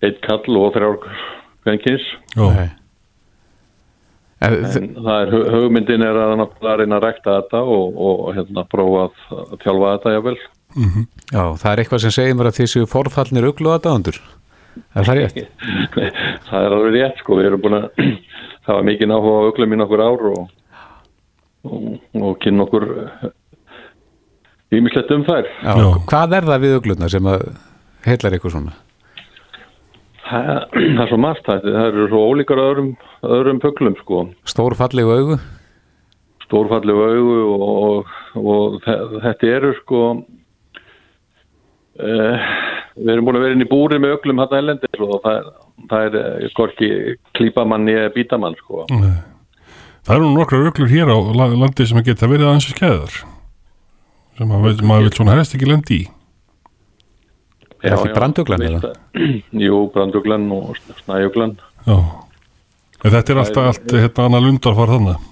eitt kall og þrjár kvenkins. Já, Nei. En, En það er, hu- hugmyndin er að náttúrulega reyna að rekta þetta og, og hérna prófa að, að þjálfa þetta jável. já, það er eitthvað sem segir mér að þið séu forfallnir uglu aðdáðandur. Er það rétt? það er alveg rétt sko, við erum búin að það var mikið áhuga á öglum í nokkur ár og, og, og kynna okkur ímislegt um þær. Já. Já. Hvað er það við uglunar sem að heillar eitthvað svona? Það, það er svo margt, það, það eru svo ólíkar öðrum, öðrum puglum sko. Stór fallegu augu? stórfallegu augu og, og, og þe- þetta eru sko uh, við erum búin að vera inn í búri með öglum hann ellendis og það, það er uh, skorki klípamann eða bítamann sko Nei. Það eru nú nokkrar uglur hér á la- landi sem geta verið aðeins í skæðar sem maður veit, maður veit svona helst ekki lendi í. Er það ekki branduglan eða? Jú, branduglan og snæjuglan Já. En þetta er alltaf allt hérna annar lundar fara þannig.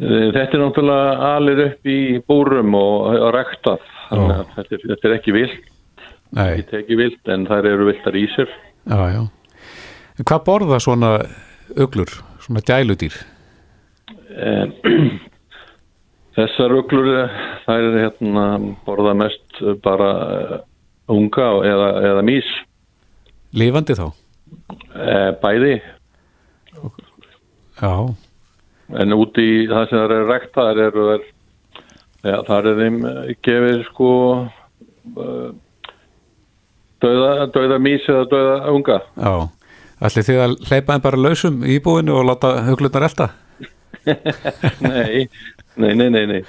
Eh, Þetta er náttúrulega alir upp í búrum og, og rektað þannig að þetta er, þetta er ekki vilt Nei, þetta er ekki vilt en þær eru viltar í sér já, já. Hvað borða svona uglur, svona gæludýr? Eh, Þessar uglur eh, þær hérna borða mest eh, bara eh, unga eða, eða mís Lifandi þá? bæði Já, en út í það sem þær eru rektaðar eru þær ja, þar er þeim gefið sko dauða, dauða mís eða dauða unga já. Ætlið þið að hleypa þeim bara lausum í búinu og láta uglunar elda? nei, nei, nei, nei, nei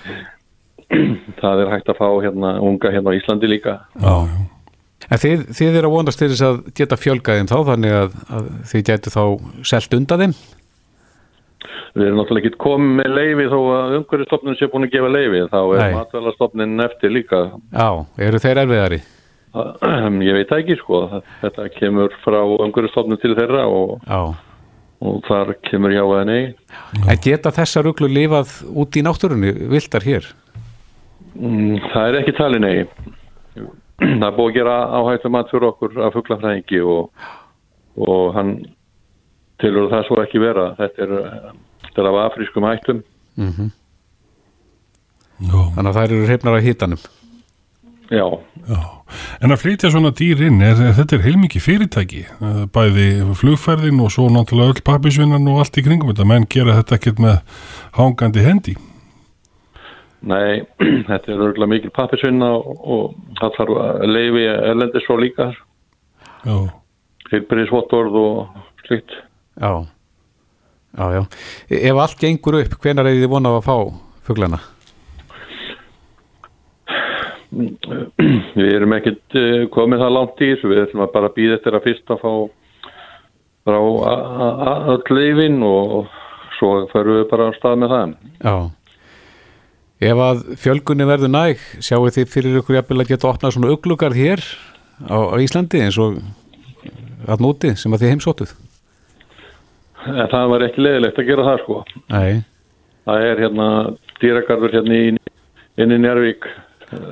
það er hægt að fá hérna unga hérna á Íslandi líka Já, já. En þið, þið eru að vonast til þess að geta fjölgað þeim þá, þannig að, að þið getur þá selt undan þeim? Við erum náttúrulega ekki komið með leifi þó að umhverjastofnun sé búin að gefa leifi þá er Nei. matvælastofnin eftir líka Já, eru þeir erfiðari? ég veit ekki sko þetta kemur frá umhverjastofnun til þeirra og, Já. Og þar kemur já eða nei En geta þessar uglur lifað út í náttúrunni, viltar hér? Mm, það er ekki talið nei það er búið að gera áhættu mat fyrir okkur af fuglafræðingi og, og hann tilur það svo ekki vera þetta er, þetta er af afrískum hættum Mm Já. Þannig að þær eru hrifnar að hitanum. Já. Já. En að flytja svona dýr inn, er, er, þetta er heilmikið fyrirtæki, eh, bæði flugferðin og svo náttúrulega öll pappisvinnan og allt í kringum þetta, menn gera þetta ekkert með hangandi hendi. Nei, þetta er örgulega mikil pappisvinna og, og það þarf að leifi erlendis svo líka. Já. Hilbriðsvottorð og slikt. Já, já, já. Ef allt gengur upp, hvenar er þið vonað að fá fuglana? Við erum ekkert uh, komið það langt í þessu, við að bara býða eftir að fyrst að fá frá öll leifin og svo förum við bara á stað með það. Já. Ef að fjölgunni verður næg, sjáu þið fyrir ykkur jafnvel að geta opnað svona uglugarð hér á, á Íslandi eins og að núti sem að þið heimsóttuð? En það var ekki leðilegt að gera það sko. Nei. Það er hérna dýragarður hérna inn í Njárvík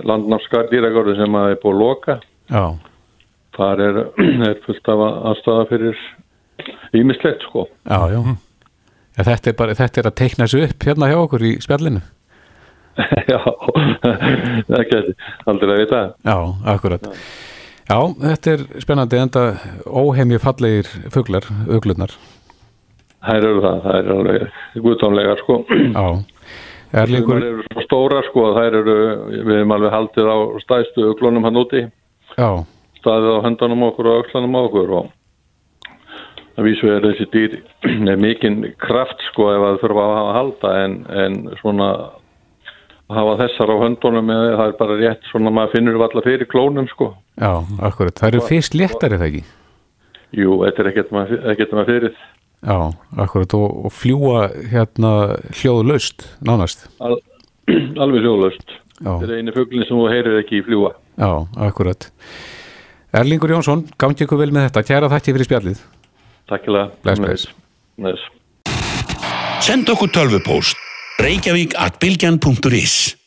landnámskar dýragörðu sem að er búið að loka. Já. þar er, er fullt af aðstafa fyrir ímislegt sko. Já, já. Ja, þetta, er bara, þetta er að teikna þessu upp hérna hjá okkur í spjallinu. Já, það getur aldrei að vita. Já, akkurat. Já, þetta er spennandi enda óheimji fallegir fugglar, auglurnar Það eru það, það eru alveg guðtónlegar sko. Já Erlingur... Það eru svo stóra sko þær eru, við hefum alveg haldið á stæðstu öklunum hann úti Já. staðið á höndanum okkur og öklanum okkur og það vísu er þessi dýr með mikinn kraft sko ef það þurfa að hafa að halda en, en svona að hafa þessar á höndunum eða það er bara rétt svona maður finnur við alla fyrir klónum sko Já, akkurat, það eru fyrst léttari það ekki? Jú, þetta er ekkert maður fyrir Já, akkurat og, og fljúa hérna hljóðlaust nánast. Al, Alveg hljóðlaust. Þetta er eini fugglin sem þú heyrir ekki í fljúa Já, akkurat. Erlingur Jónsson, gangi ykkur vel með þetta. Kæra þakki fyrir spjallið. Takk fyrir Bless, bless. Send okkur tölvupóst. Reykjavík at bilgjan.is